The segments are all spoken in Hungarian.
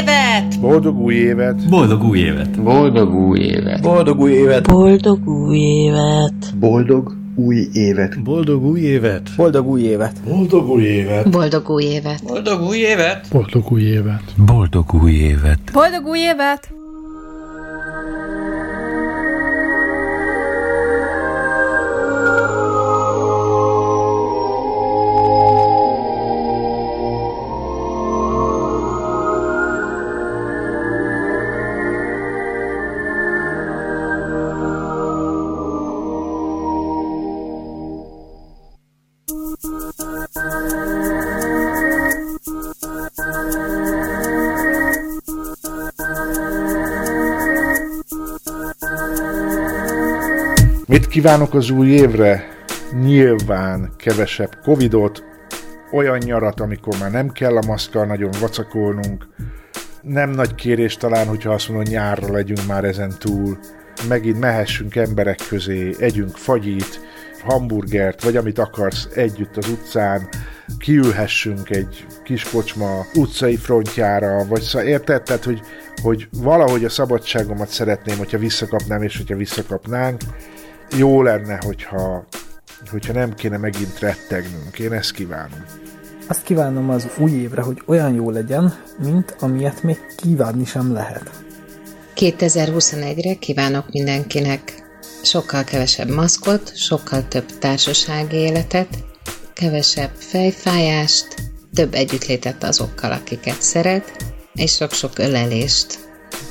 Évet! Boldog új évet! Boldog új évet! Boldog új évet! Boldog új évet! Boldog új évet! Boldog új évet! Boldog új évet! Boldog új évet! Boldog új évet! Boldog új évet! Boldog új évet! Boldog új évet! Boldog új évet! Boldog új évet! Kívánok az új évre? Nyilván kevesebb covidot, olyan nyarat, amikor már nem kell a maszkkal nagyon vacakolnunk, nem nagy kérés talán, hogyha azt mondom, nyárra legyünk már ezen túl, megint mehessünk emberek közé, együnk fagyit, hamburgert, vagy amit akarsz együtt az utcán, kiülhessünk egy kis kocsma utcai frontjára, vagy szóval érted? Tehát, hogy, hogy valahogy a szabadságomat szeretném, hogyha visszakapnám, és hogyha visszakapnánk, jó lenne, hogyha, hogyha nem kéne megint rettegnünk. Én ezt kívánom. Azt kívánom az új évre, hogy olyan jó legyen, mint amilyet még kívánni sem lehet. 2021-re kívánok mindenkinek sokkal kevesebb maszkot, sokkal több társasági életet, kevesebb fejfájást, több együttlétet azokkal, akiket szeret, és sok-sok ölelést,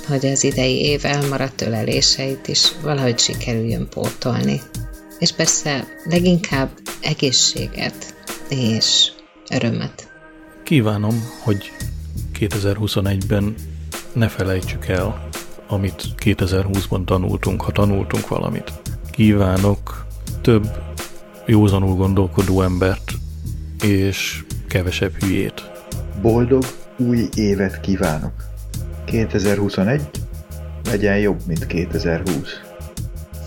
hogy az idei év elmaradt öleléseit is valahogy sikerüljön pótolni. És persze leginkább egészséget és örömet. Kívánom, hogy 2021-ben ne felejtsük el, amit 2020-ban tanultunk, ha tanultunk valamit. Kívánok több józanul gondolkodó embert, és kevesebb hülyét. Boldog új évet kívánok! 2021 legyen jobb, mint 2020.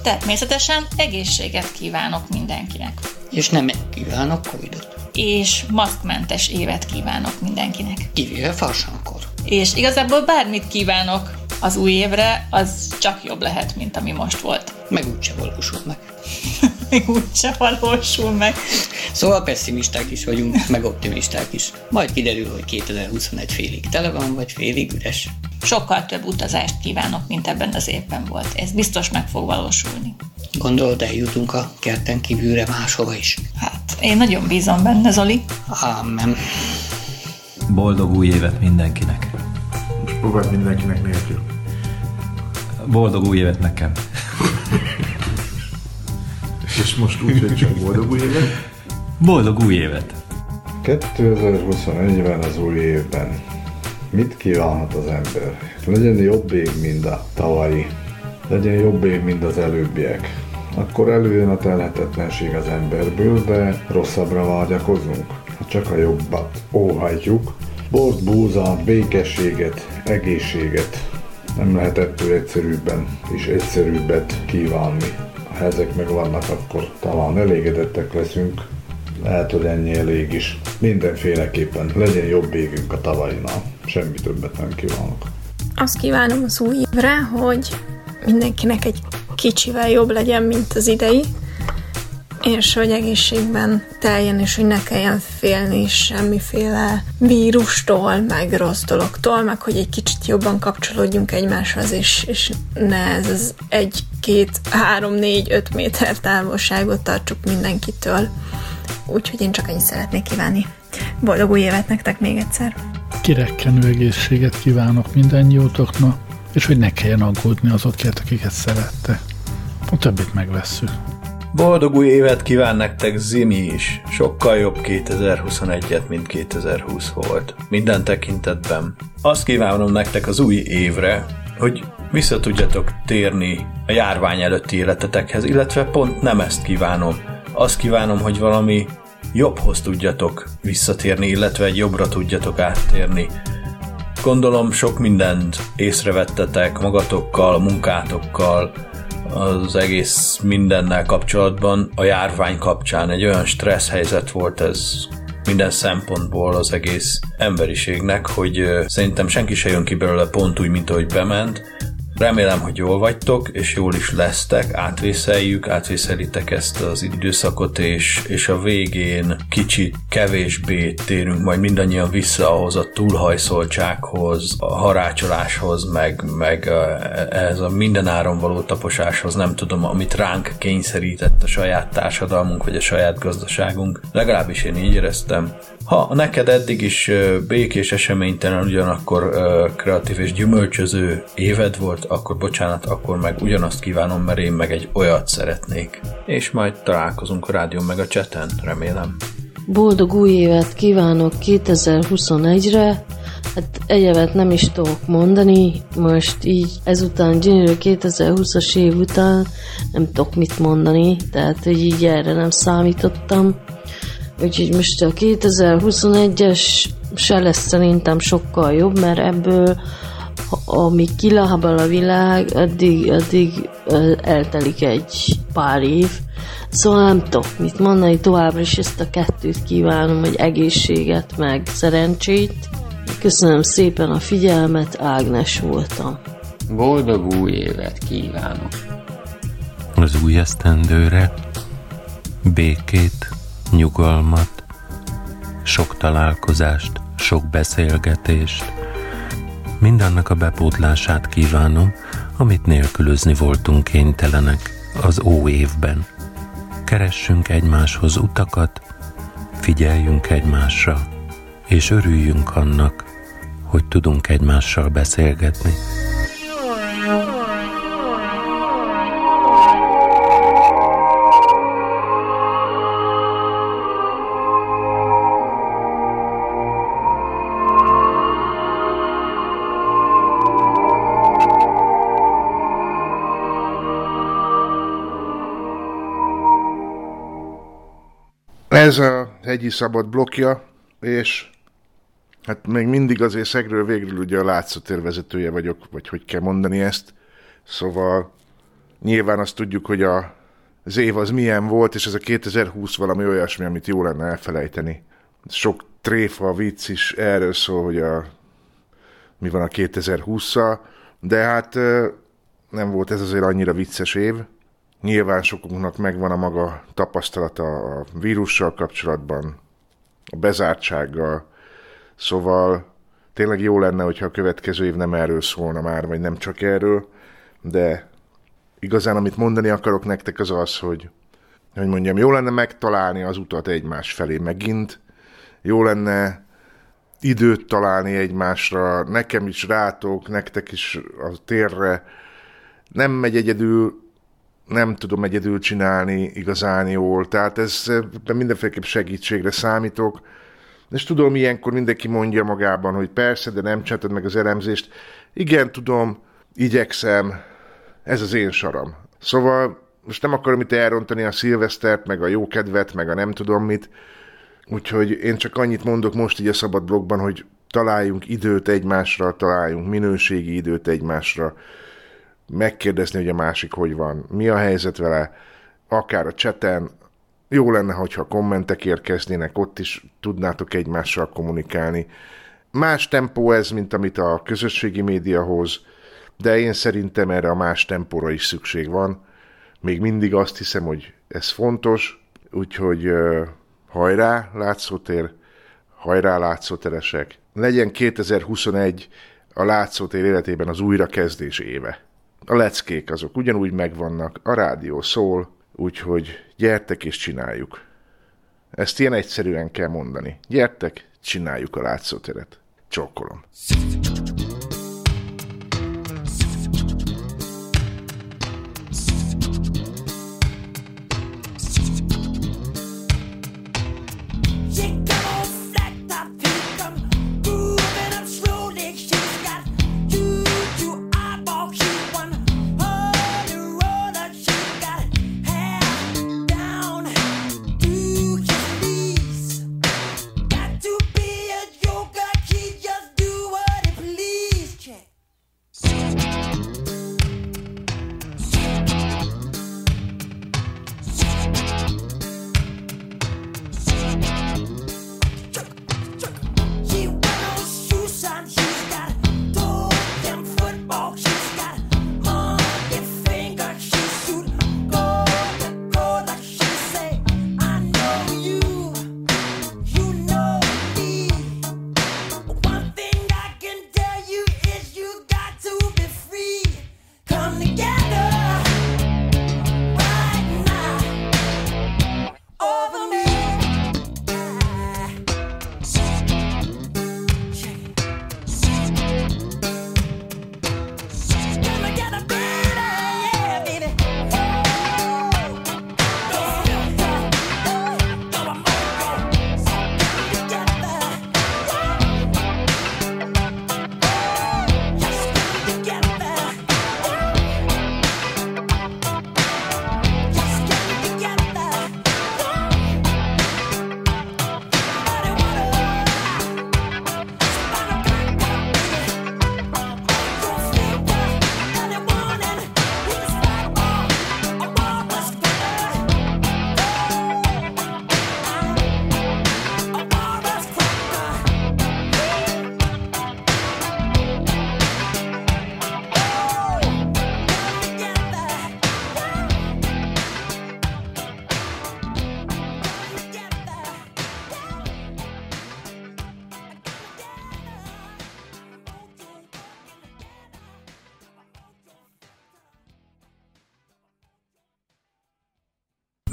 Természetesen egészséget kívánok mindenkinek. És nem kívánok Covidot. És maszkmentes évet kívánok mindenkinek. Kivéve farsankor. És igazából bármit kívánok az új évre, az csak jobb lehet, mint ami most volt. Meg úgyse valósul meg. Még úgyse valósul meg. Szóval pessimisták is vagyunk, meg optimisták is. Majd kiderül, hogy 2021 félig tele van, vagy félig üres. Sokkal több utazást kívánok, mint ebben az évben volt. Ez biztos meg fog valósulni. Gondolod, eljutunk a kerten kívülre máshova is? Hát, én nagyon bízom benne, Zoli. Ámen. Boldog új évet mindenkinek. Most próbáld mindenkinek nélkül. Boldog új évet nekem. És most úgy, hogy csak boldog új évet? Boldog új évet. 2021-ben az új évben mit kívánhat az ember? Legyen jobb év, mint a tavalyi, legyen jobb év, mint az előbbiek. Akkor előjön a telhetetlenség az emberből, de rosszabbra vágyakozunk. Ha csak a jobbat óhajtjuk, bort, búza, békességet, egészséget. Nem lehet ettől egyszerűbben és egyszerűbbet kívánni. Ezek meg vannak, akkor talán elégedettek leszünk, lehet, hogy ennyi elég is. Mindenféleképpen legyen jobb évünk a tavainál. Semmi többet nem kívánok. Azt kívánom az új évre, hogy mindenkinek egy kicsivel jobb legyen, mint az idei, és hogy egészségben teljen, és hogy ne kelljen félni semmiféle vírustól, meg rossz dologtól, meg hogy egy kicsit jobban kapcsolódjunk egymáshoz, és, és ne ez az egy, két, három, négy, öt méter távolságot tartsuk mindenkitől. Úgyhogy én csak annyit szeretnék kívánni. Boldog új évet nektek még egyszer! Kirekkenő egészséget kívánok mindannyiótoknak, és hogy ne kelljen aggódni azokért, akiket szerettek. A többit megvesszük. Boldog új évet kíván nektek Zimi is. Sokkal jobb 2021-et, mint 2020 volt. Minden tekintetben. Azt kívánom nektek az új évre, hogy vissza tudjatok térni a járvány előtti életetekhez, illetve pont nem ezt kívánom. Azt kívánom, hogy valami jobbhoz tudjatok visszatérni, illetve egy jobbra tudjatok áttérni. Gondolom sok mindent észrevettetek magatokkal, munkátokkal, az egész mindennel kapcsolatban a járvány kapcsán egy olyan stressz helyzet volt ez minden szempontból az egész emberiségnek, hogy szerintem senki se jön ki belőle pont úgy, mint ahogy bement, Remélem, hogy jól vagytok, és jól is lesztek, átvészeljük, átvészelitek ezt az időszakot, és, és a végén kicsit kevésbé térünk majd mindannyian vissza ahhoz a túlhajszoltsághoz, a harácsoláshoz, meg, meg ehhez a mindenáron való taposáshoz, nem tudom, amit ránk kényszerített a saját társadalmunk, vagy a saját gazdaságunk. Legalábbis én így éreztem. Ha neked eddig is békés, eseménytelen, ugyanakkor kreatív és gyümölcsöző éved volt, akkor bocsánat, akkor meg ugyanazt kívánom, mert én meg egy olyat szeretnék. És majd találkozunk a rádión meg a cseten, remélem. Boldog új évet kívánok 2021-re, Hát egyebet nem is tudok mondani, most így ezután gyönyörű 2020-as év után nem tudok mit mondani, tehát hogy így erre nem számítottam. Úgyhogy most a 2021-es se lesz szerintem sokkal jobb, mert ebből amíg kilábal a világ, addig, addig eltelik egy pár év. Szóval nem tudok mit mondani, továbbra is ezt a kettőt kívánom, hogy egészséget, meg szerencsét. Köszönöm szépen a figyelmet, Ágnes voltam. Boldog új évet kívánok! Az új esztendőre békét, nyugalmat, sok találkozást, sok beszélgetést, mindannak a bepótlását kívánom, amit nélkülözni voltunk kénytelenek az ó évben. Keressünk egymáshoz utakat, figyeljünk egymásra, és örüljünk annak, hogy tudunk egymással beszélgetni. Ez a hegyi szabad blokja, és hát még mindig azért szegről végről ugye a látszótér vagyok, vagy hogy kell mondani ezt. Szóval nyilván azt tudjuk, hogy a, az év az milyen volt, és ez a 2020 valami olyasmi, amit jó lenne elfelejteni. Sok tréfa, vicc is erről szól, hogy a, mi van a 2020-szal, de hát nem volt ez azért annyira vicces év. Nyilván sokunknak megvan a maga tapasztalata a vírussal kapcsolatban, a bezártsággal, szóval tényleg jó lenne, hogyha a következő év nem erről szólna már, vagy nem csak erről, de igazán amit mondani akarok nektek az az, hogy, hogy mondjam, jó lenne megtalálni az utat egymás felé megint, jó lenne időt találni egymásra, nekem is rátok, nektek is a térre, nem megy egyedül, nem tudom egyedül csinálni igazán jól, tehát ez mindenféleképp segítségre számítok, és tudom, ilyenkor mindenki mondja magában, hogy persze, de nem csináltad meg az elemzést. Igen, tudom, igyekszem, ez az én saram. Szóval most nem akarom itt elrontani a szilvesztert, meg a jókedvet, meg a nem tudom mit, úgyhogy én csak annyit mondok most így a szabad blogban, hogy találjunk időt egymásra, találjunk minőségi időt egymásra, megkérdezni, hogy a másik hogy van, mi a helyzet vele, akár a cseten, jó lenne, hogyha kommentek érkeznének, ott is tudnátok egymással kommunikálni. Más tempó ez, mint amit a közösségi média hoz, de én szerintem erre a más tempóra is szükség van. Még mindig azt hiszem, hogy ez fontos, úgyhogy uh, hajrá, látszótér, hajrá, látszóteresek. Legyen 2021 a látszótér életében az újrakezdés éve a leckék azok ugyanúgy megvannak, a rádió szól, úgyhogy gyertek és csináljuk. Ezt ilyen egyszerűen kell mondani. Gyertek, csináljuk a látszóteret. Csókolom. Got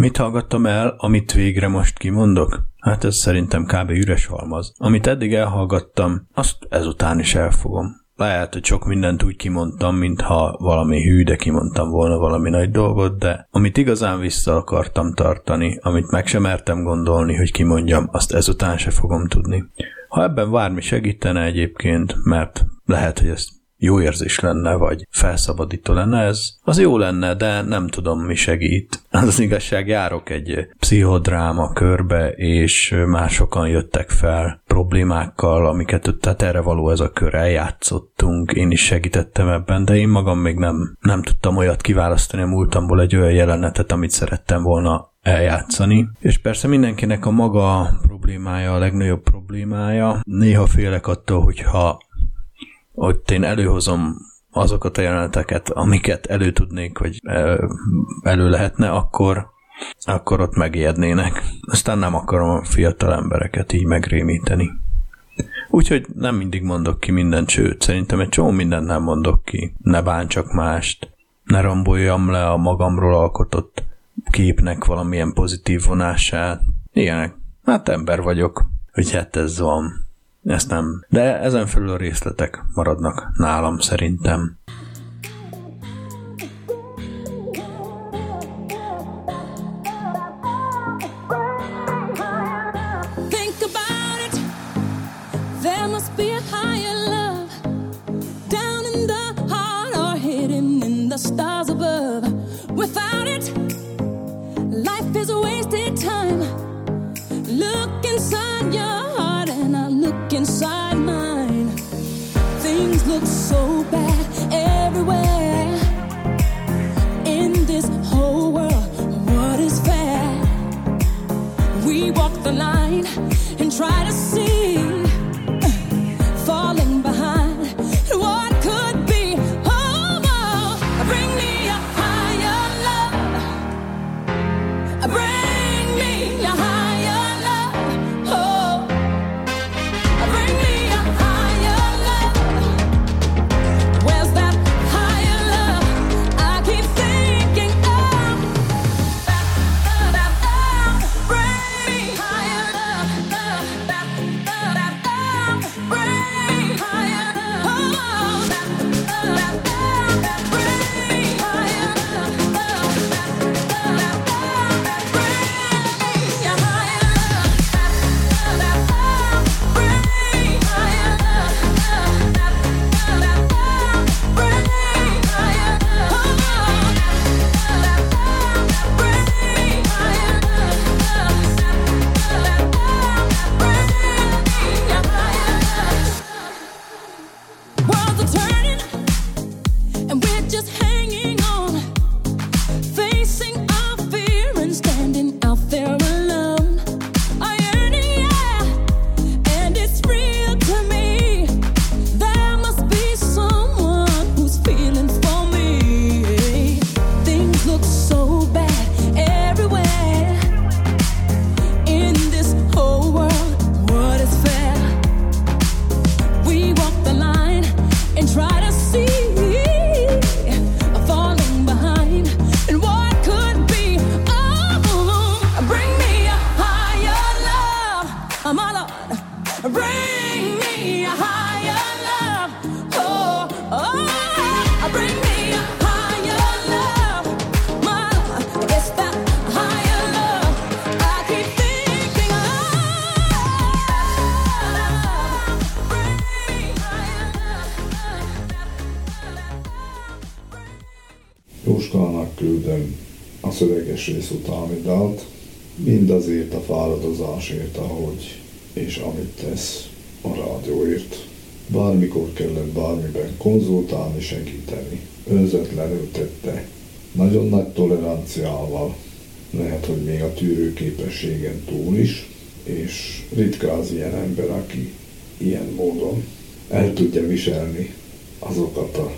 Mit hallgattam el, amit végre most kimondok? Hát ez szerintem kb. üres halmaz. Amit eddig elhallgattam, azt ezután is elfogom. Lehet, hogy sok mindent úgy kimondtam, mintha valami hű, de kimondtam volna valami nagy dolgot, de amit igazán vissza akartam tartani, amit meg sem mertem gondolni, hogy kimondjam, azt ezután se fogom tudni. Ha ebben bármi segítene egyébként, mert lehet, hogy ezt jó érzés lenne, vagy felszabadító lenne, ez az jó lenne, de nem tudom, mi segít. Az, az igazság, járok egy pszichodráma körbe, és másokan jöttek fel problémákkal, amiket, tehát erre való ez a kör, eljátszottunk, én is segítettem ebben, de én magam még nem, nem tudtam olyat kiválasztani a múltamból egy olyan jelenetet, amit szerettem volna eljátszani. És persze mindenkinek a maga problémája, a legnagyobb problémája. Néha félek attól, hogyha hogy én előhozom azokat a jeleneteket, amiket elő tudnék, vagy elő lehetne, akkor, akkor ott megijednének. Aztán nem akarom a fiatal embereket így megrémíteni. Úgyhogy nem mindig mondok ki mindent, sőt, szerintem egy csomó mindent nem mondok ki. Ne bántsak mást, ne romboljam le a magamról alkotott képnek valamilyen pozitív vonását. Ilyenek. Hát ember vagyok, hogy hát ez van. Ezt nem. De ezen felül a részletek maradnak nálam szerintem. bad everywhere in this whole world. What is fair? We walk the line and try to. Tudásért, ahogy és amit tesz a rádióért. Bármikor kellett bármiben konzultálni, segíteni. Önzetlenül tette. Nagyon nagy toleranciával, lehet, hogy még a tűrőképességen túl is, és ritka az ilyen ember, aki ilyen módon el tudja viselni azokat a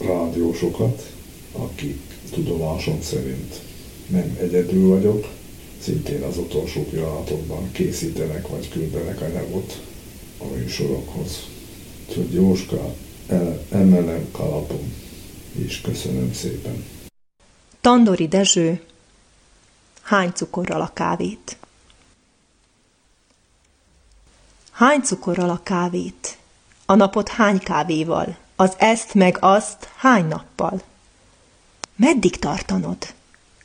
rádiósokat, akik tudomásom szerint nem egyedül vagyok, szintén az utolsó pillanatokban készítenek vagy küldenek anyagot a műsorokhoz. Úgyhogy Jóska, emelem kalapom, és köszönöm szépen. Tandori Dezső Hány cukorral a kávét? Hány cukorral a kávét? A napot hány kávéval? Az ezt meg azt hány nappal? Meddig tartanod?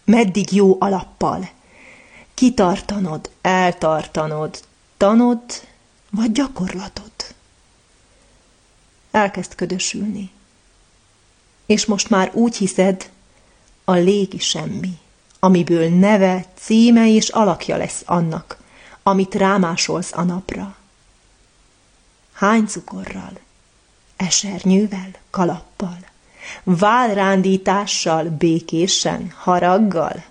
Meddig jó alappal? Kitartanod, eltartanod, tanod vagy gyakorlatod? Elkezd ködösülni. És most már úgy hiszed, a légi semmi, amiből neve, címe és alakja lesz annak, amit rámásolsz a napra. Hány cukorral, esernyővel, kalappal, válrándítással, békésen, haraggal,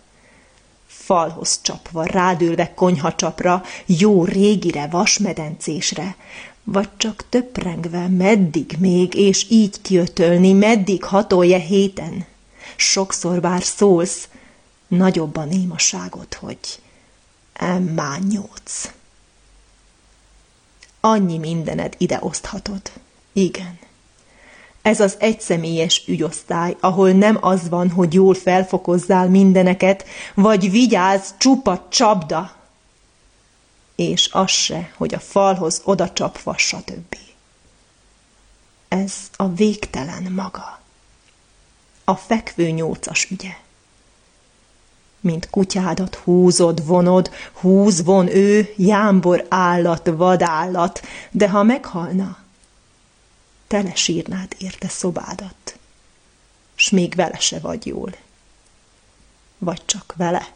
falhoz csapva, rádülve konyhacsapra, jó régire, vasmedencésre, vagy csak töprengve, meddig még, és így kiötölni, meddig hatolja héten. Sokszor bár szólsz, nagyobb a némaságot, hogy emmányódsz. Annyi mindened ide oszthatod. Igen. Ez az egyszemélyes ügyosztály, ahol nem az van, hogy jól felfokozzál mindeneket, vagy vigyázz, csupa csapda, és az se, hogy a falhoz oda csapva, stb. Ez a végtelen maga. A fekvő nyolcas ügye. Mint kutyádat húzod, vonod, húz, von ő, jámbor állat, vadállat, de ha meghalna, tele sírnád érte szobádat, s még vele se vagy jól. Vagy csak vele.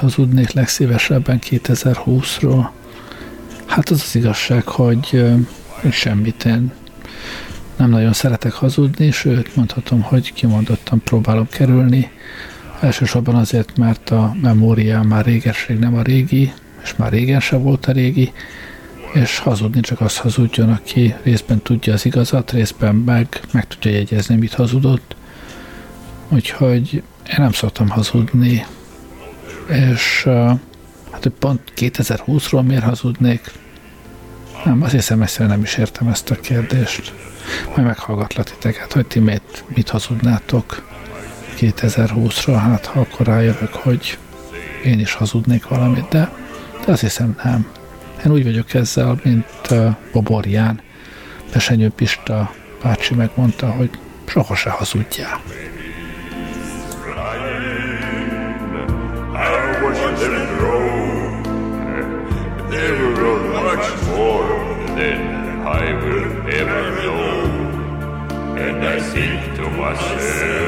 Hazudnék legszívesebben 2020-ról. Hát az az igazság, hogy ö, semmit én nem nagyon szeretek hazudni, sőt mondhatom, hogy kimondottan próbálom kerülni. Elsősorban azért, mert a memóriám már régesség nem a régi, és már régen se volt a régi, és hazudni csak az hazudjon, aki részben tudja az igazat, részben meg, meg tudja jegyezni, mit hazudott. Úgyhogy én nem szoktam hazudni, és hát hogy pont 2020-ról miért hazudnék? Nem, azt hiszem, egyszerűen nem is értem ezt a kérdést. Majd meghallgatlak titeket, hogy ti mit, mit hazudnátok 2020-ra, hát ha akkor rájövök, hogy én is hazudnék valamit, de, de azt hiszem nem. Én úgy vagyok ezzel, mint uh, Boborján. Pesenyő Pista bácsi megmondta, hogy soha se hazudjál. Think to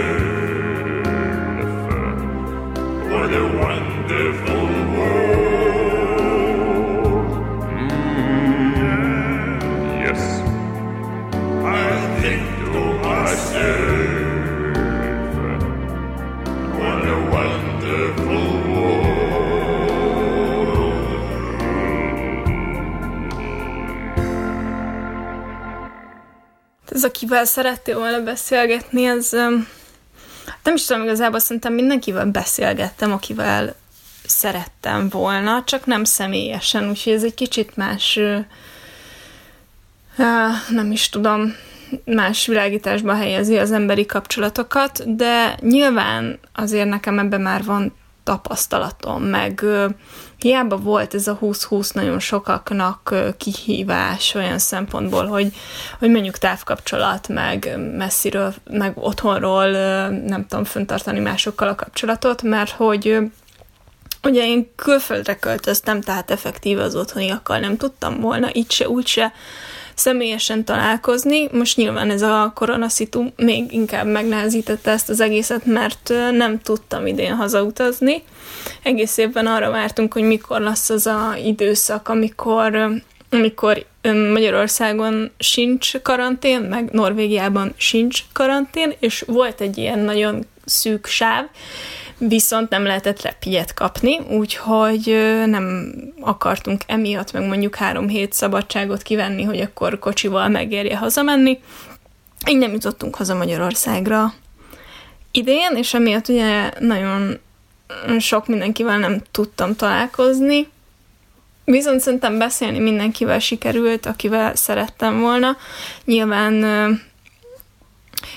Ez, akivel szerettél volna beszélgetni, ez öm, nem is tudom, igazából szerintem mindenkivel beszélgettem, akivel szerettem volna, csak nem személyesen, úgyhogy ez egy kicsit más, nem is tudom, más világításba helyezi az emberi kapcsolatokat, de nyilván azért nekem ebben már van tapasztalatom, meg hiába volt ez a 20-20 nagyon sokaknak kihívás olyan szempontból, hogy, hogy mondjuk távkapcsolat, meg messziről, meg otthonról nem tudom föntartani másokkal a kapcsolatot, mert hogy Ugye én külföldre költöztem, tehát effektív az otthoniakkal nem tudtam volna így se, úgy se személyesen találkozni. Most nyilván ez a koronaszitu még inkább megnehezítette ezt az egészet, mert nem tudtam idén hazautazni. Egész évben arra vártunk, hogy mikor lesz az a időszak, amikor, amikor Magyarországon sincs karantén, meg Norvégiában sincs karantén, és volt egy ilyen nagyon szűk sáv, viszont nem lehetett repjegyet kapni, úgyhogy nem akartunk emiatt meg mondjuk három hét szabadságot kivenni, hogy akkor kocsival megérje hazamenni. Így nem jutottunk haza Magyarországra idén, és emiatt ugye nagyon sok mindenkivel nem tudtam találkozni, Viszont szerintem beszélni mindenkivel sikerült, akivel szerettem volna. Nyilván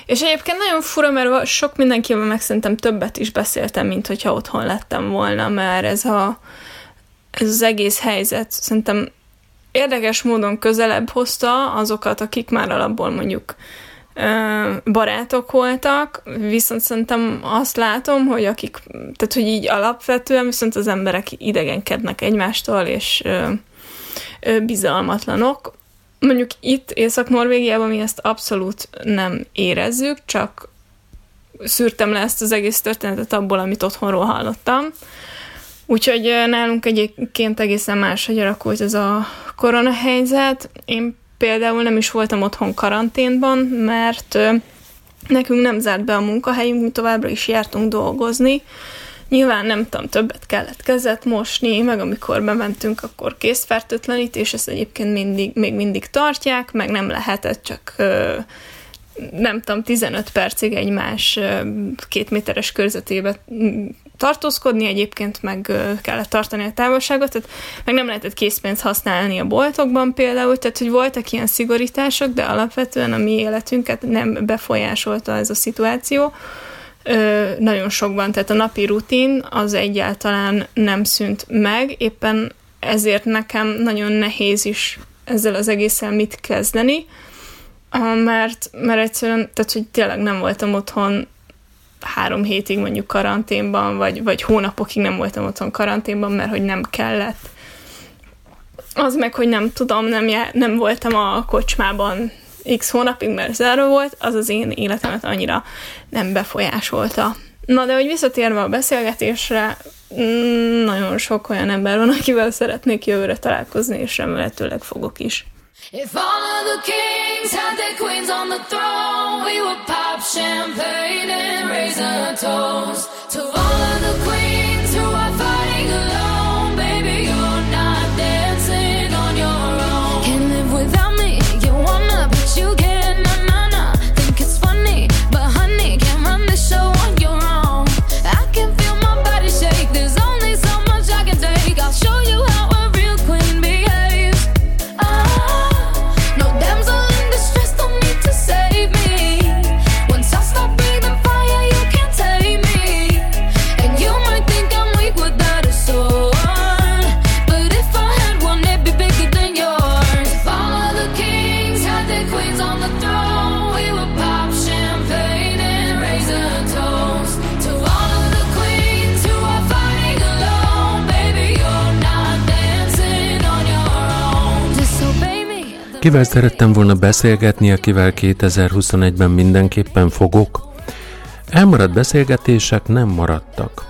és egyébként nagyon fura, mert sok mindenkivel meg szerintem többet is beszéltem, mint hogyha otthon lettem volna, mert ez, a, ez az egész helyzet szerintem érdekes módon közelebb hozta azokat, akik már alapból mondjuk barátok voltak, viszont szerintem azt látom, hogy akik, tehát hogy így alapvetően viszont az emberek idegenkednek egymástól, és bizalmatlanok, Mondjuk itt Észak-Norvégiában mi ezt abszolút nem érezzük, csak szűrtem le ezt az egész történetet abból, amit otthonról hallottam. Úgyhogy nálunk egyébként egészen máshogy alakult ez a koronahelyzet. Én például nem is voltam otthon karanténban, mert nekünk nem zárt be a munkahelyünk, mi továbbra is jártunk dolgozni, Nyilván nem tudom, többet kellett kezet mosni, meg amikor bementünk, akkor készfertőtlenítés, ezt egyébként mindig, még mindig tartják, meg nem lehetett csak nem tudom, 15 percig egymás két méteres körzetébe tartózkodni, egyébként meg kellett tartani a távolságot, tehát meg nem lehetett készpénzt használni a boltokban például, tehát hogy voltak ilyen szigorítások, de alapvetően a mi életünket nem befolyásolta ez a szituáció ö, nagyon sokban, tehát a napi rutin az egyáltalán nem szűnt meg, éppen ezért nekem nagyon nehéz is ezzel az egészen mit kezdeni, mert, mert egyszerűen, tehát hogy tényleg nem voltam otthon három hétig mondjuk karanténban, vagy, vagy hónapokig nem voltam otthon karanténban, mert hogy nem kellett. Az meg, hogy nem tudom, nem, jár, nem voltam a kocsmában x hónapig, mert zárva volt, az az én életemet annyira nem befolyásolta. Na, de hogy visszatérve a beszélgetésre, mm, nagyon sok olyan ember van, akivel szeretnék jövőre találkozni, és remélhetőleg fogok is. If all of the kings had their queens on the throne, we would pop champagne and raise a toast to all of the queens Kivel szerettem volna beszélgetni, akivel 2021-ben mindenképpen fogok? Elmaradt beszélgetések nem maradtak.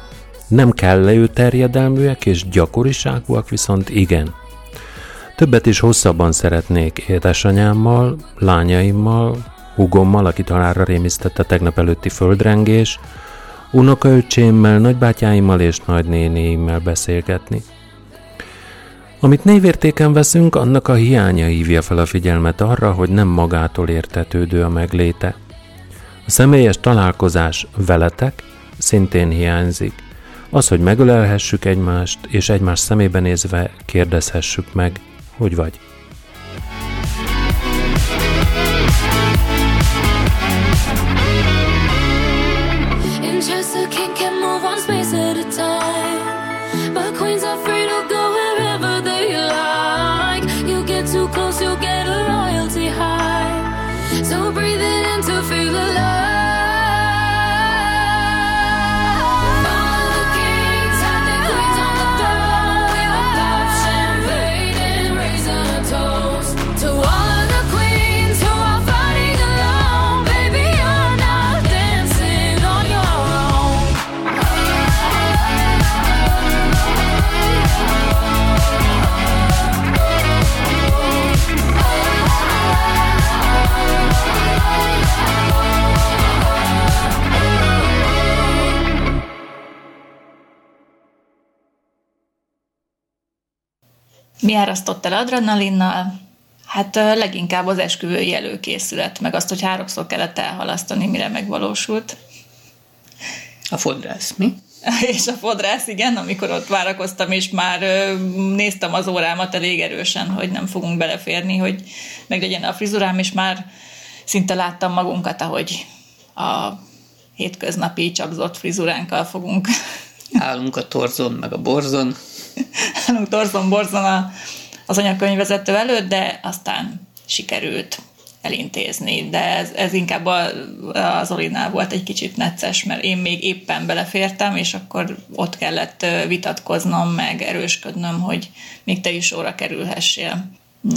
Nem kellő terjedelműek és gyakoriságúak viszont igen. Többet is hosszabban szeretnék édesanyámmal, lányaimmal, hugommal, aki találra rémisztette tegnap előtti földrengés, unokaöcsémmel, nagybátyáimmal és nagynénéimmel beszélgetni. Amit névértéken veszünk, annak a hiánya hívja fel a figyelmet arra, hogy nem magától értetődő a megléte. A személyes találkozás veletek szintén hiányzik. Az, hogy megölelhessük egymást, és egymás szemébe nézve kérdezhessük meg, hogy vagy. Mi árasztott el adrenalinnal? Hát leginkább az esküvői előkészület, meg azt, hogy háromszor kellett elhalasztani, mire megvalósult. A fodrász, mi? És a fodrász, igen, amikor ott várakoztam, és már néztem az órámat elég erősen, hogy nem fogunk beleférni, hogy meglegyen a frizurám, és már szinte láttam magunkat, ahogy a hétköznapi csapzott frizuránkkal fogunk Állunk a torzon, meg a borzon. Állunk torzon-borzon az anyakönyvvezető előtt, de aztán sikerült elintézni, de ez, ez inkább a, az Olinál volt egy kicsit necces, mert én még éppen belefértem, és akkor ott kellett vitatkoznom, meg erősködnöm, hogy még te is sorra kerülhessél.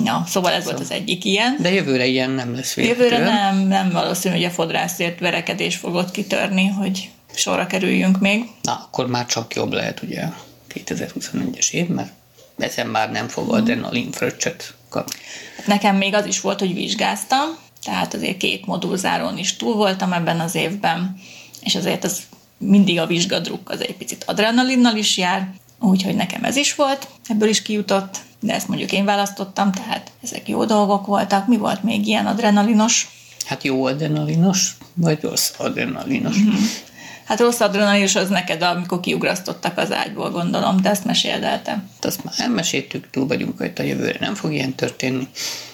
Ja, szóval ez volt az egyik ilyen. De jövőre ilyen nem lesz Jövőre véletlenül. nem, nem valószínű, hogy a fodrászért verekedés fogott kitörni, hogy sorra kerüljünk még. Na, akkor már csak jobb lehet ugye 2021-es év, mert ezen már nem fog adrenalin fröccsöt kapni. Nekem még az is volt, hogy vizsgáztam, tehát azért két modulzárón is túl voltam ebben az évben, és azért az mindig a vizsgadruk az egy picit adrenalinnal is jár, úgyhogy nekem ez is volt, ebből is kijutott, de ezt mondjuk én választottam, tehát ezek jó dolgok voltak. Mi volt még ilyen adrenalinos? Hát jó adrenalinos, vagy rossz adrenalinos. Mhm. Hát rossz adrenalinos az neked, amikor kiugrasztottak az ágyból, gondolom, de ezt meséld el te. Azt már elmeséltük, túl vagyunk, hogy a jövőre nem fog ilyen történni.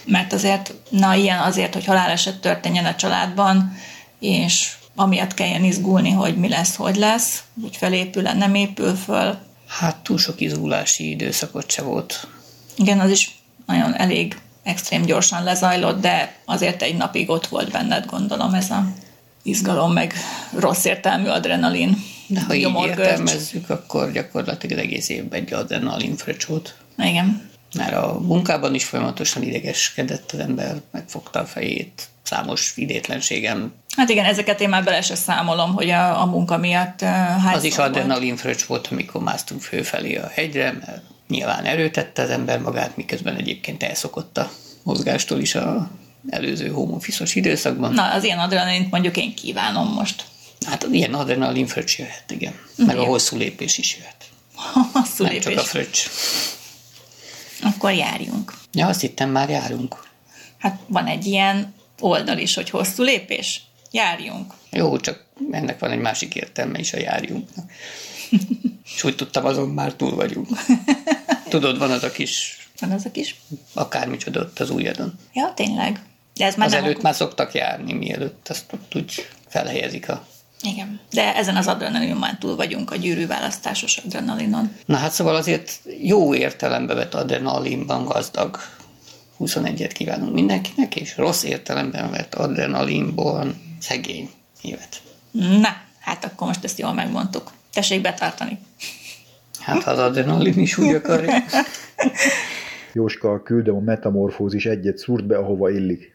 Mert azért, na ilyen azért, hogy haláleset történjen a családban, és amiatt kelljen izgulni, hogy mi lesz, hogy lesz, úgy felépül nem épül föl. Hát túl sok izgulási időszakot se volt. Igen, az is nagyon elég extrém gyorsan lezajlott, de azért egy napig ott volt benned, gondolom, ez a izgalom, meg rossz értelmű adrenalin. De ha így értelmezzük, akkor gyakorlatilag egész évben egy adrenalin fröccs volt. Igen. Mert a munkában is folyamatosan idegeskedett az ember, megfogta a fejét, számos idétlenségem Hát igen, ezeket én már bele se számolom, hogy a, a munka miatt uh, Az is adrenalin fröccs volt, amikor másztunk fölfelé a hegyre, mert nyilván erőtette az ember magát, miközben egyébként elszokott a mozgástól is a előző home időszakban. Na, az ilyen adrenalint mondjuk én kívánom most. Hát az ilyen adrenalin fröccs jöhet, igen. Meg a Jó. hosszú lépés is jöhet. Hosszú Nem lépés. csak a fröccs. Akkor járjunk. Ja, azt hittem már járunk. Hát van egy ilyen oldal is, hogy hosszú lépés. Járjunk. Jó, csak ennek van egy másik értelme is a járjunknak. És úgy tudtam, azon már túl vagyunk. Tudod, van az a kis, Van az a kis... akármicsoda ott az ujjadon. Ja, tényleg. De ez már Az nem előtt már szoktak járni, mielőtt azt úgy felhelyezik a... Igen. De ezen az adrenalin már túl vagyunk, a gyűrűválasztásos adrenalinon. Na hát szóval azért jó értelembe vett adrenalinban gazdag 21-et kívánunk mindenkinek, és rossz értelemben vett adrenalinból szegény évet. Na, hát akkor most ezt jól megmondtuk. Tessék betartani. Hát ha az adrenalin is úgy akarja. Jóska, küldöm a metamorfózis egyet, szúrt be, ahova illik.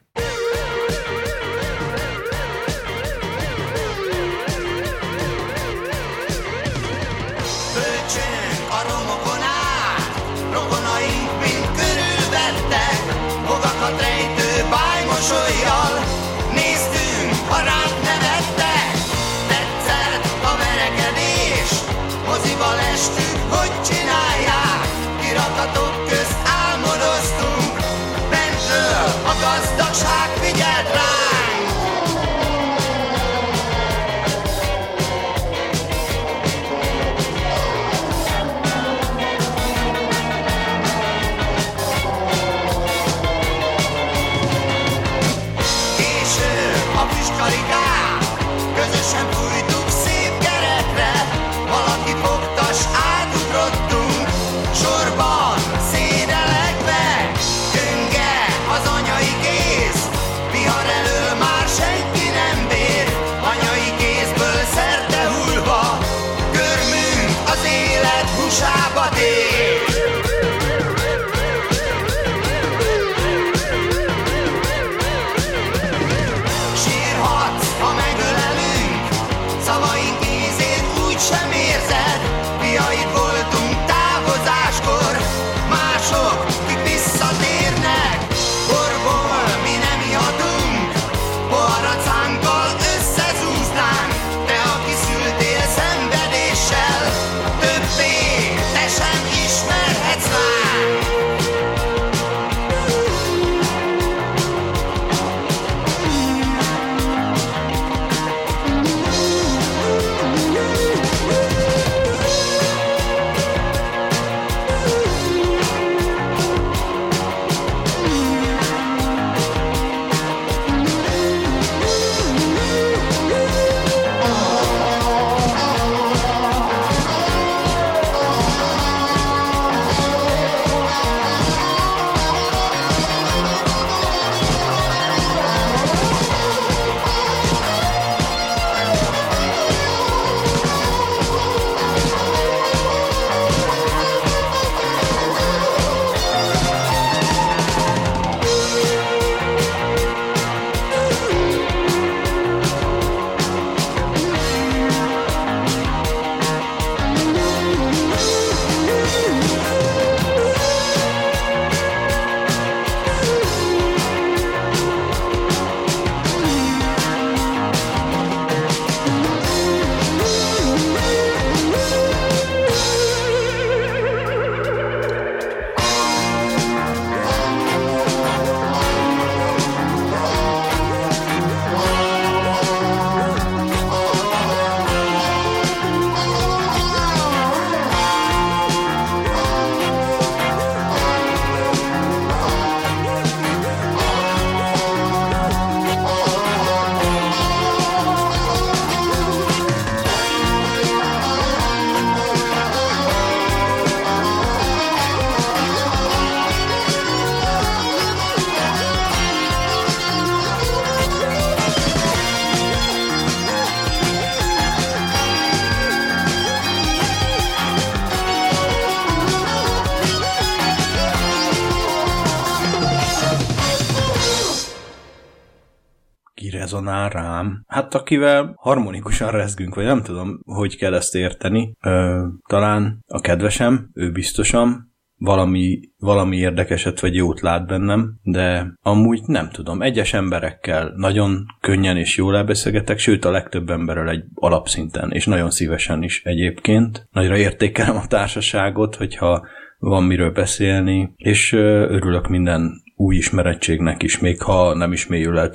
Hát akivel harmonikusan rezgünk, vagy nem tudom, hogy kell ezt érteni. Ö, talán a kedvesem, ő biztosan, valami, valami érdekeset vagy jót lát bennem, de amúgy nem tudom. Egyes emberekkel nagyon könnyen és jól elbeszélgetek, sőt a legtöbb emberrel egy alapszinten, és nagyon szívesen is egyébként. Nagyra értékelem a társaságot, hogyha van miről beszélni, és örülök minden új ismerettségnek is, még ha nem is mélyül el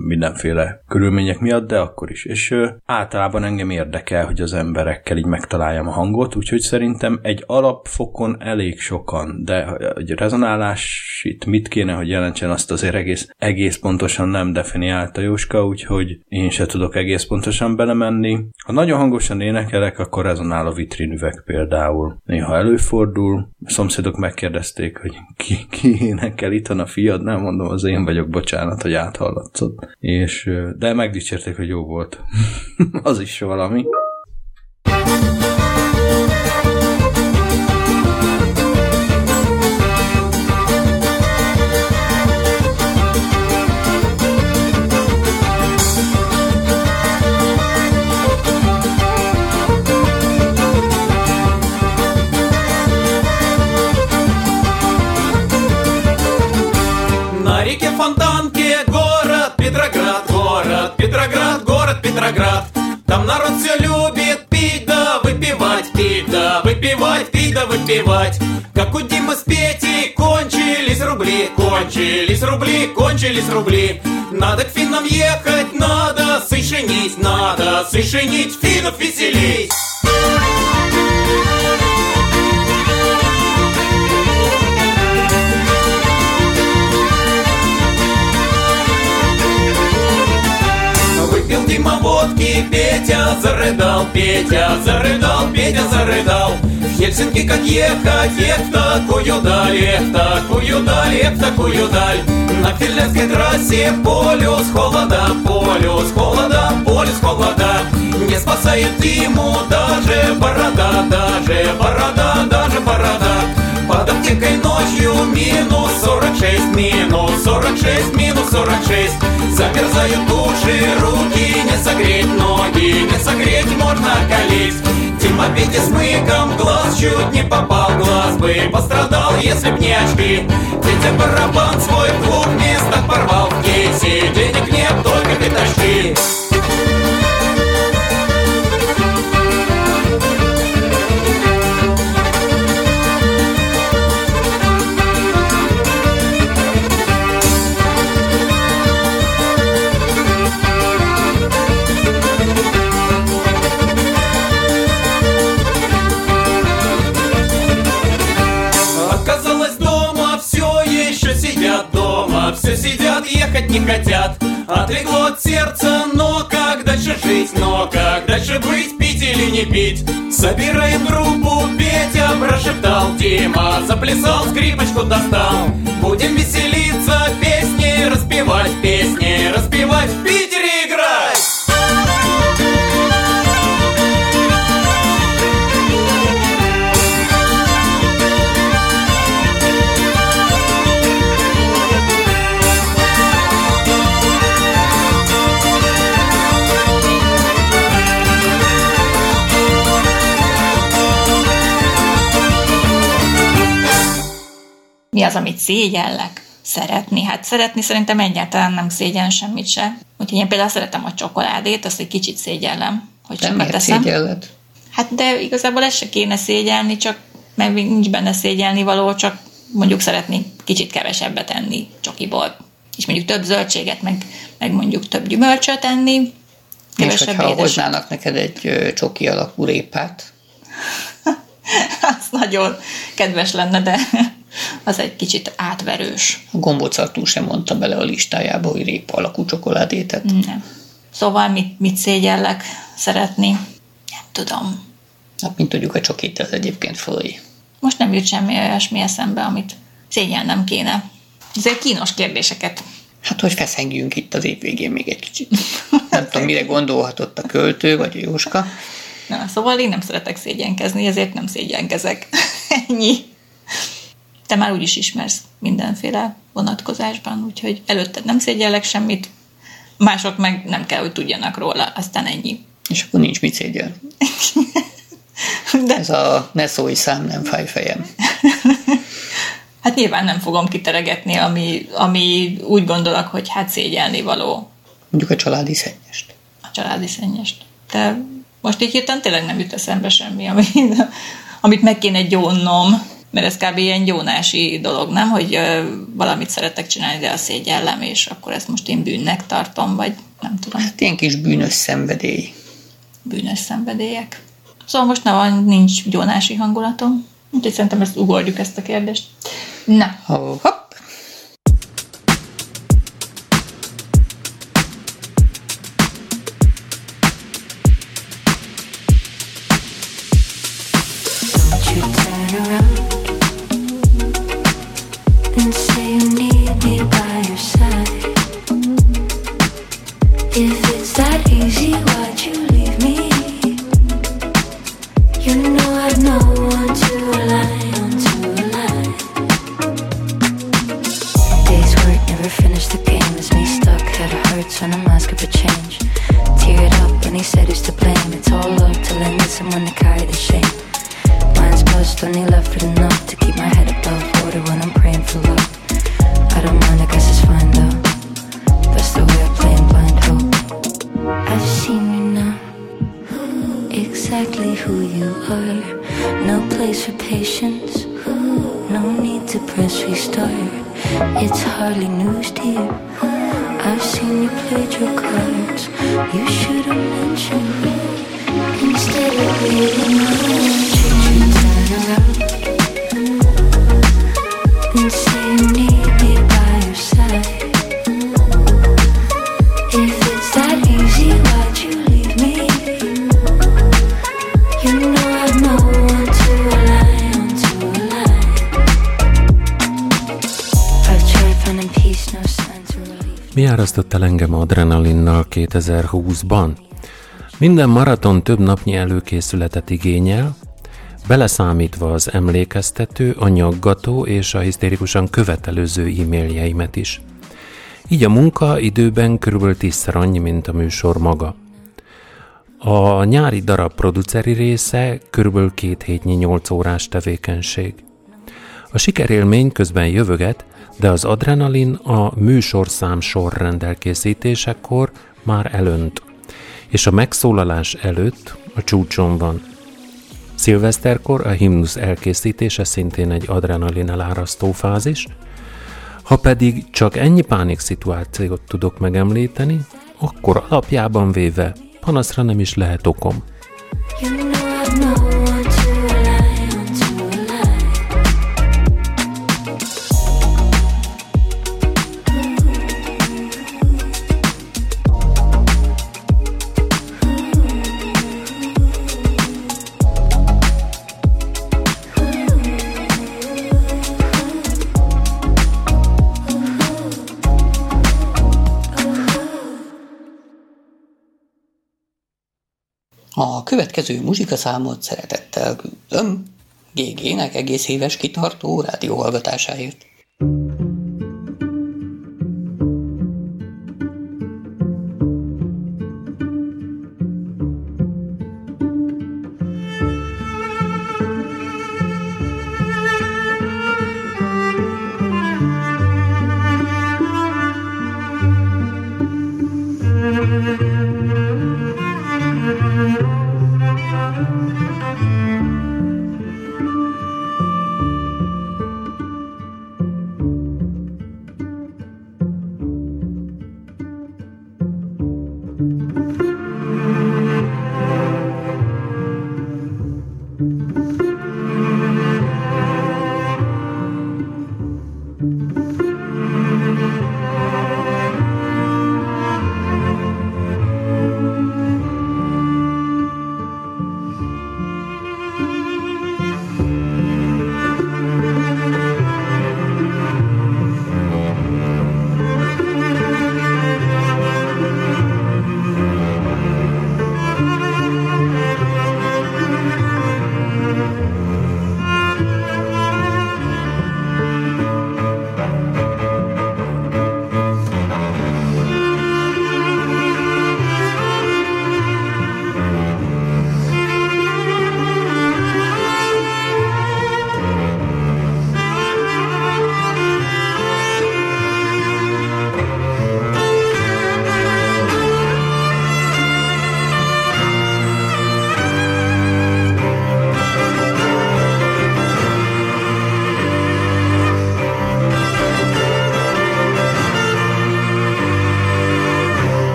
mindenféle körülmények miatt, de akkor is. És általában engem érdekel, hogy az emberekkel így megtaláljam a hangot, úgyhogy szerintem egy alapfokon elég sokan, de egy rezonálás itt mit kéne, hogy jelentsen, azt azért egész, egész pontosan nem definiálta Jóska, úgyhogy én se tudok egész pontosan belemenni. Ha nagyon hangosan énekelek, akkor rezonál a vitrinüveg például. Néha előfordul, a szomszédok megkérdezték, hogy ki, ki énekel itt, a fiad, nem mondom, az én vagyok, bocsánat, hogy áthallatszott. És, de megdicsérték, hogy jó volt. az is valami. Петроград, город Петроград, город Петроград. Там народ все любит пить да выпивать, пить да выпивать, пить да выпивать. Как у Димы с Петей кончились рубли, кончились рубли, кончились рубли. Надо к финнам ехать, надо сышенить, надо сышенить, финнов веселей. Петя зарыдал, Петя зарыдал, Петя зарыдал. В Хельсинки как ехать, эх в такую даль, эх в такую даль, эх в такую даль. На финляндской трассе полюс холода, полюс холода, полюс холода. Не спасает Диму даже борода, даже борода, даже борода. Под аптекой ночью минус 46, минус 46, минус 46 Замерзают уши, руки, не согреть ноги, не согреть можно колись Дима Петя с мыком, глаз чуть не попал, глаз бы пострадал, если б не очки. Петя барабан свой в двух местах порвал. В кейсе, денег нет, только пятачки Все сидят, ехать не хотят. Отлегло от сердца, но как дальше жить? Но как дальше быть, пить или не пить? Собираем группу, Петя прошептал Дима заплясал, скрипочку достал. Будем веселиться, песни распевать Песни распевать, в Mi az, amit szégyellek? Szeretni. Hát szeretni szerintem egyáltalán nem szégyen semmit se. Úgyhogy én például szeretem a csokoládét, azt egy kicsit szégyellem, hogy De sokat teszem. szégyelled? Hát de igazából ezt se kéne szégyelni, csak még nincs benne szégyelni való, csak mondjuk szeretni kicsit kevesebbet enni csokiból. És mondjuk több zöldséget, meg, meg mondjuk több gyümölcsöt enni, És hogyha hoznának neked egy csoki alakú répát, Az nagyon kedves lenne, de az egy kicsit átverős. a gombócartú sem mondta bele a listájába, hogy répa alakú csokoládétet. Nem. Szóval mit, mit szégyellek szeretni? Nem tudom. Hát, mint tudjuk, a csokit ez egyébként folyik. Most nem jut semmi olyasmi eszembe, amit szégyelnem kéne. Ezért kínos kérdéseket. Hát, hogy feszengjünk itt az év végén még egy kicsit. Nem tudom, mire gondolhatott a költő, vagy a Jóska. Na, szóval én nem szeretek szégyenkezni, ezért nem szégyenkezek. Ennyi. Te már úgyis ismersz mindenféle vonatkozásban, úgyhogy előtted nem szégyellek semmit, mások meg nem kell, hogy tudjanak róla, aztán ennyi. És akkor nincs mit szégyel. De... Ez a ne szólj szám, nem fáj fejem. Hát nyilván nem fogom kiteregetni, ami, ami úgy gondolok, hogy hát szégyelni való. Mondjuk a családi szennyest. A családi szennyest. De most így hirtelen tényleg nem jut eszembe semmi, ami, amit meg kéne gyónnom, mert ez kb. ilyen gyónási dolog, nem? Hogy ö, valamit szeretek csinálni, de a szégyellem, és akkor ezt most én bűnnek tartom, vagy nem tudom. Hát ilyen kis bűnös szenvedély. Bűnös szenvedélyek. Szóval most nem van, nincs gyónási hangulatom. Úgyhogy szerintem ezt ugorjuk ezt a kérdést. Na. Hopp. Never finished the game. It's me stuck, head hurts when I'm asking for change. Teared up when he said he's to blame. It's all love till I need someone to carry the shame. Mine's bust, only left with enough to keep my head above water when I'm praying for love. I don't mind, I guess it's fine though. That's the way I play in blind hope. I've seen you now, exactly who you are. No place for patience, no need to press restart. It's hardly news you. I've seen you played your cards. You should have mentioned me instead of leaving alone. Relief. Mi árasztott el engem adrenalinnal 2020-ban? Minden maraton több napnyi előkészületet igényel, beleszámítva az emlékeztető, a nyaggató és a hisztérikusan követelőző e-mailjeimet is. Így a munka időben körülbelül tízszer annyi, mint a műsor maga. A nyári darab produceri része körülbelül két hétnyi nyolc órás tevékenység. A sikerélmény közben jövöget, de az adrenalin a műsorszám sorrend elkészítésekor már elönt, és a megszólalás előtt a csúcson van. Szilveszterkor a himnusz elkészítése szintén egy adrenalin elárasztó fázis, ha pedig csak ennyi pánik szituációt tudok megemlíteni, akkor alapjában véve panaszra nem is lehet okom. You know következő muzsikaszámot szeretettel küldöm GG-nek egész éves kitartó rádióhallgatásáért.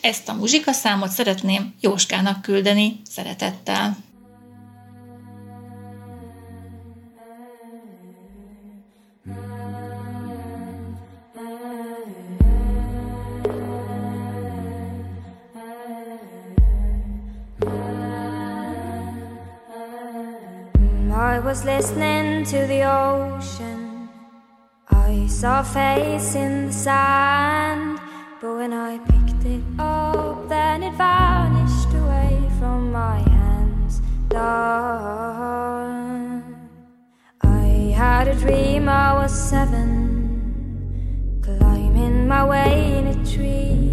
Ezt a muzsikaszámot szeretném Jóskának küldeni szeretettel. I was listening to the ocean. I saw face in the sand. Vanished away from my hands. Love. I had a dream I was seven, climbing my way in a tree.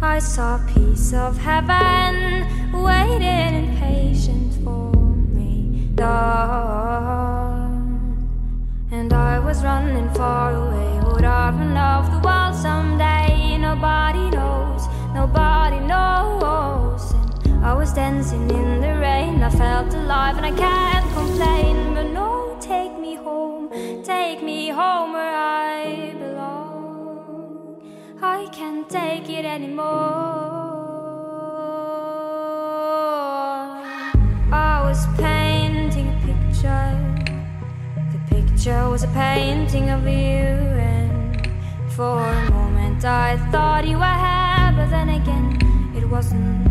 I saw a piece of heaven waiting impatient for me. Love. And I was running far away. Would I run off the world someday? Nobody knows, nobody was dancing in the rain. I felt alive and I can't complain. But no, take me home, take me home where I belong. I can't take it anymore. I was painting a picture The picture was a painting of you and for a moment I thought you were here but then again it wasn't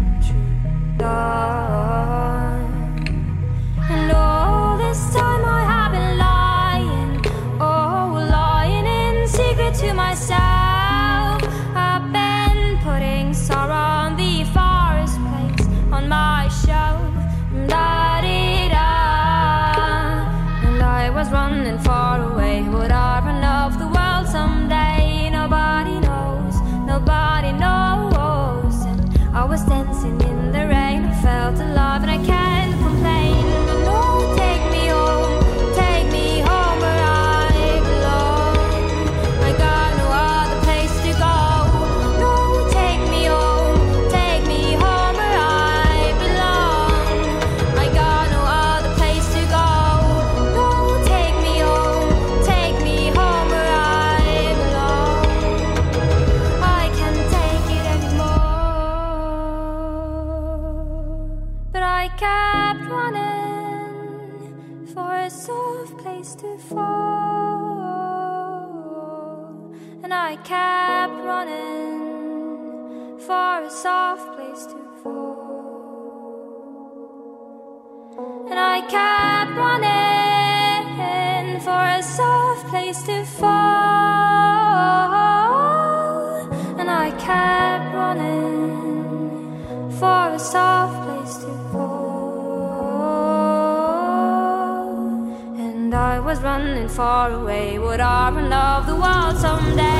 Love. and all this time I have far away. Would run off the world someday?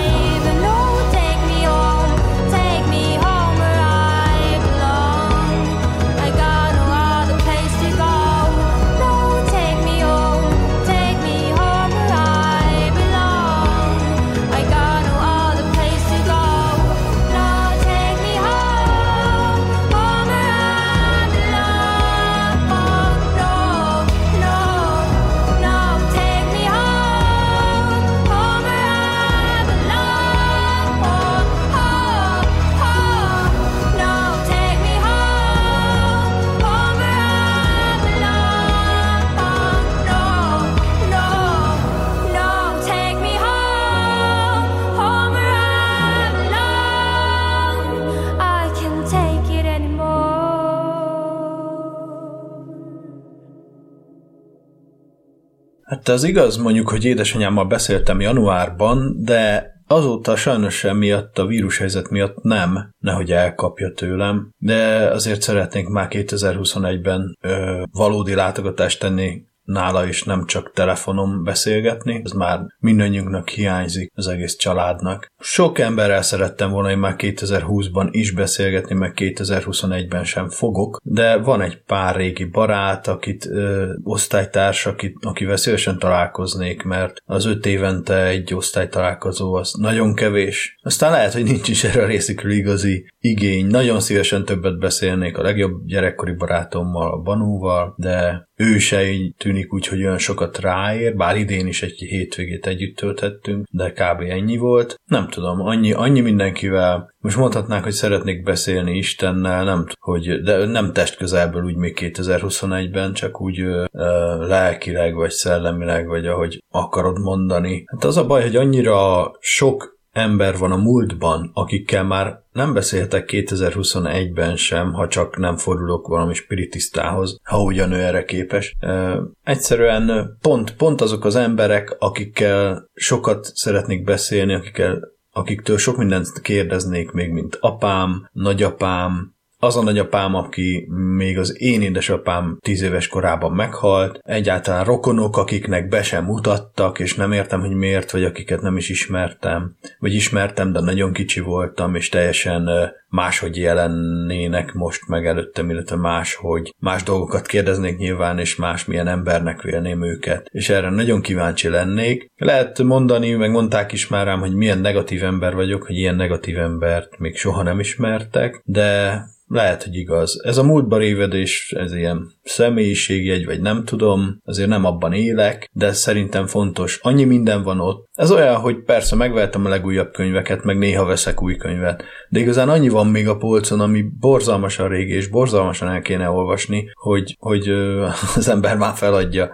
Hát az igaz, mondjuk, hogy édesanyámmal beszéltem januárban, de azóta sajnos miatt a vírushelyzet miatt nem, nehogy elkapja tőlem, de azért szeretnénk már 2021-ben ö, valódi látogatást tenni nála is nem csak telefonon beszélgetni, ez már mindannyiunknak hiányzik, az egész családnak. Sok emberrel szerettem volna én már 2020-ban is beszélgetni, meg 2021-ben sem fogok, de van egy pár régi barát, akit ö, osztálytárs, akit, akivel szívesen találkoznék, mert az öt évente egy osztálytalálkozó az nagyon kevés. Aztán lehet, hogy nincs is erre a részükről igazi igény. Nagyon szívesen többet beszélnék a legjobb gyerekkori barátommal, a Banúval, de ő se így tűnik úgy, hogy olyan sokat ráér, bár idén is egy hétvégét együtt tölthettünk, de kb. ennyi volt. Nem tudom, annyi, annyi mindenkivel, most mondhatnánk, hogy szeretnék beszélni Istennel, nem hogy, de nem test közelből úgy még 2021-ben, csak úgy ö, ö, lelkileg, vagy szellemileg, vagy ahogy akarod mondani. Hát az a baj, hogy annyira sok ember van a múltban, akikkel már nem beszélhetek 2021-ben sem, ha csak nem fordulok valami spiritisztához, ha ugyan ő erre képes. E, egyszerűen pont, pont azok az emberek, akikkel sokat szeretnék beszélni, akikkel, akiktől sok mindent kérdeznék még, mint apám, nagyapám, az a nagyapám, aki még az én édesapám tíz éves korában meghalt, egyáltalán rokonok, akiknek be sem mutattak, és nem értem, hogy miért, vagy akiket nem is ismertem, vagy ismertem, de nagyon kicsi voltam, és teljesen máshogy jelennének most meg előttem, illetve máshogy más dolgokat kérdeznék nyilván, és más milyen embernek vélném őket. És erre nagyon kíváncsi lennék. Lehet mondani, meg mondták is már rám, hogy milyen negatív ember vagyok, hogy ilyen negatív embert még soha nem ismertek, de lehet, hogy igaz. Ez a múltba révedés, ez ilyen személyiségjegy, vagy nem tudom, azért nem abban élek, de szerintem fontos. Annyi minden van ott. Ez olyan, hogy persze megvettem a legújabb könyveket, meg néha veszek új könyvet, de igazán annyi van még a polcon, ami borzalmasan régi, és borzalmasan el kéne olvasni, hogy, hogy az ember már feladja,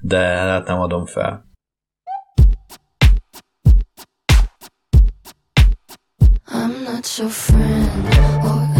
de hát nem adom fel. I'm not your friend or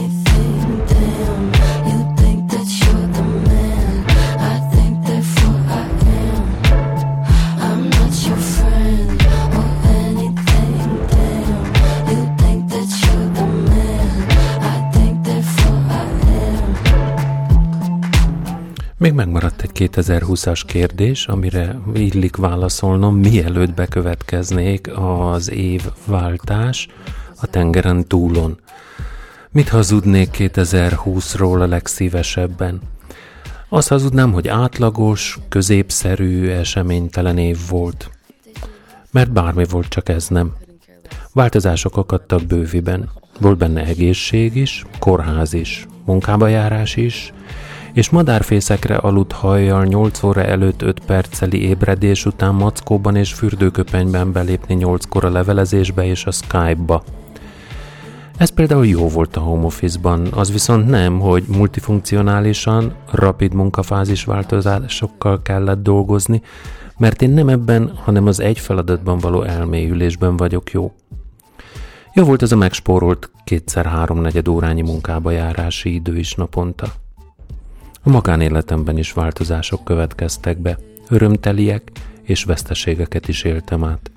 Még megmaradt egy 2020-as kérdés, amire illik válaszolnom, mielőtt bekövetkeznék az évváltás a tengeren túlon. Mit hazudnék 2020-ról a legszívesebben? Azt hazudnám, hogy átlagos, középszerű, eseménytelen év volt. Mert bármi volt, csak ez nem. Változások akadtak bőviben. Volt benne egészség is, kórház is, munkába járás is, és madárfészekre aludt hajjal 8 óra előtt 5 perceli ébredés után mackóban és fürdőköpenyben belépni 8-kor a levelezésbe és a Skype-ba. Ez például jó volt a home office-ban, az viszont nem, hogy multifunkcionálisan, rapid munkafázis változásokkal kellett dolgozni, mert én nem ebben, hanem az egy feladatban való elmélyülésben vagyok jó. Jó volt ez a megspórolt kétszer háromnegyed órányi munkába járási idő is naponta. A magánéletemben is változások következtek be, örömteliek és veszteségeket is éltem át.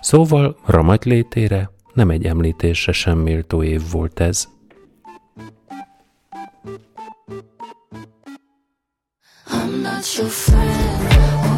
Szóval ramagy létére nem egy említésre sem méltó év volt ez. I'm not your friend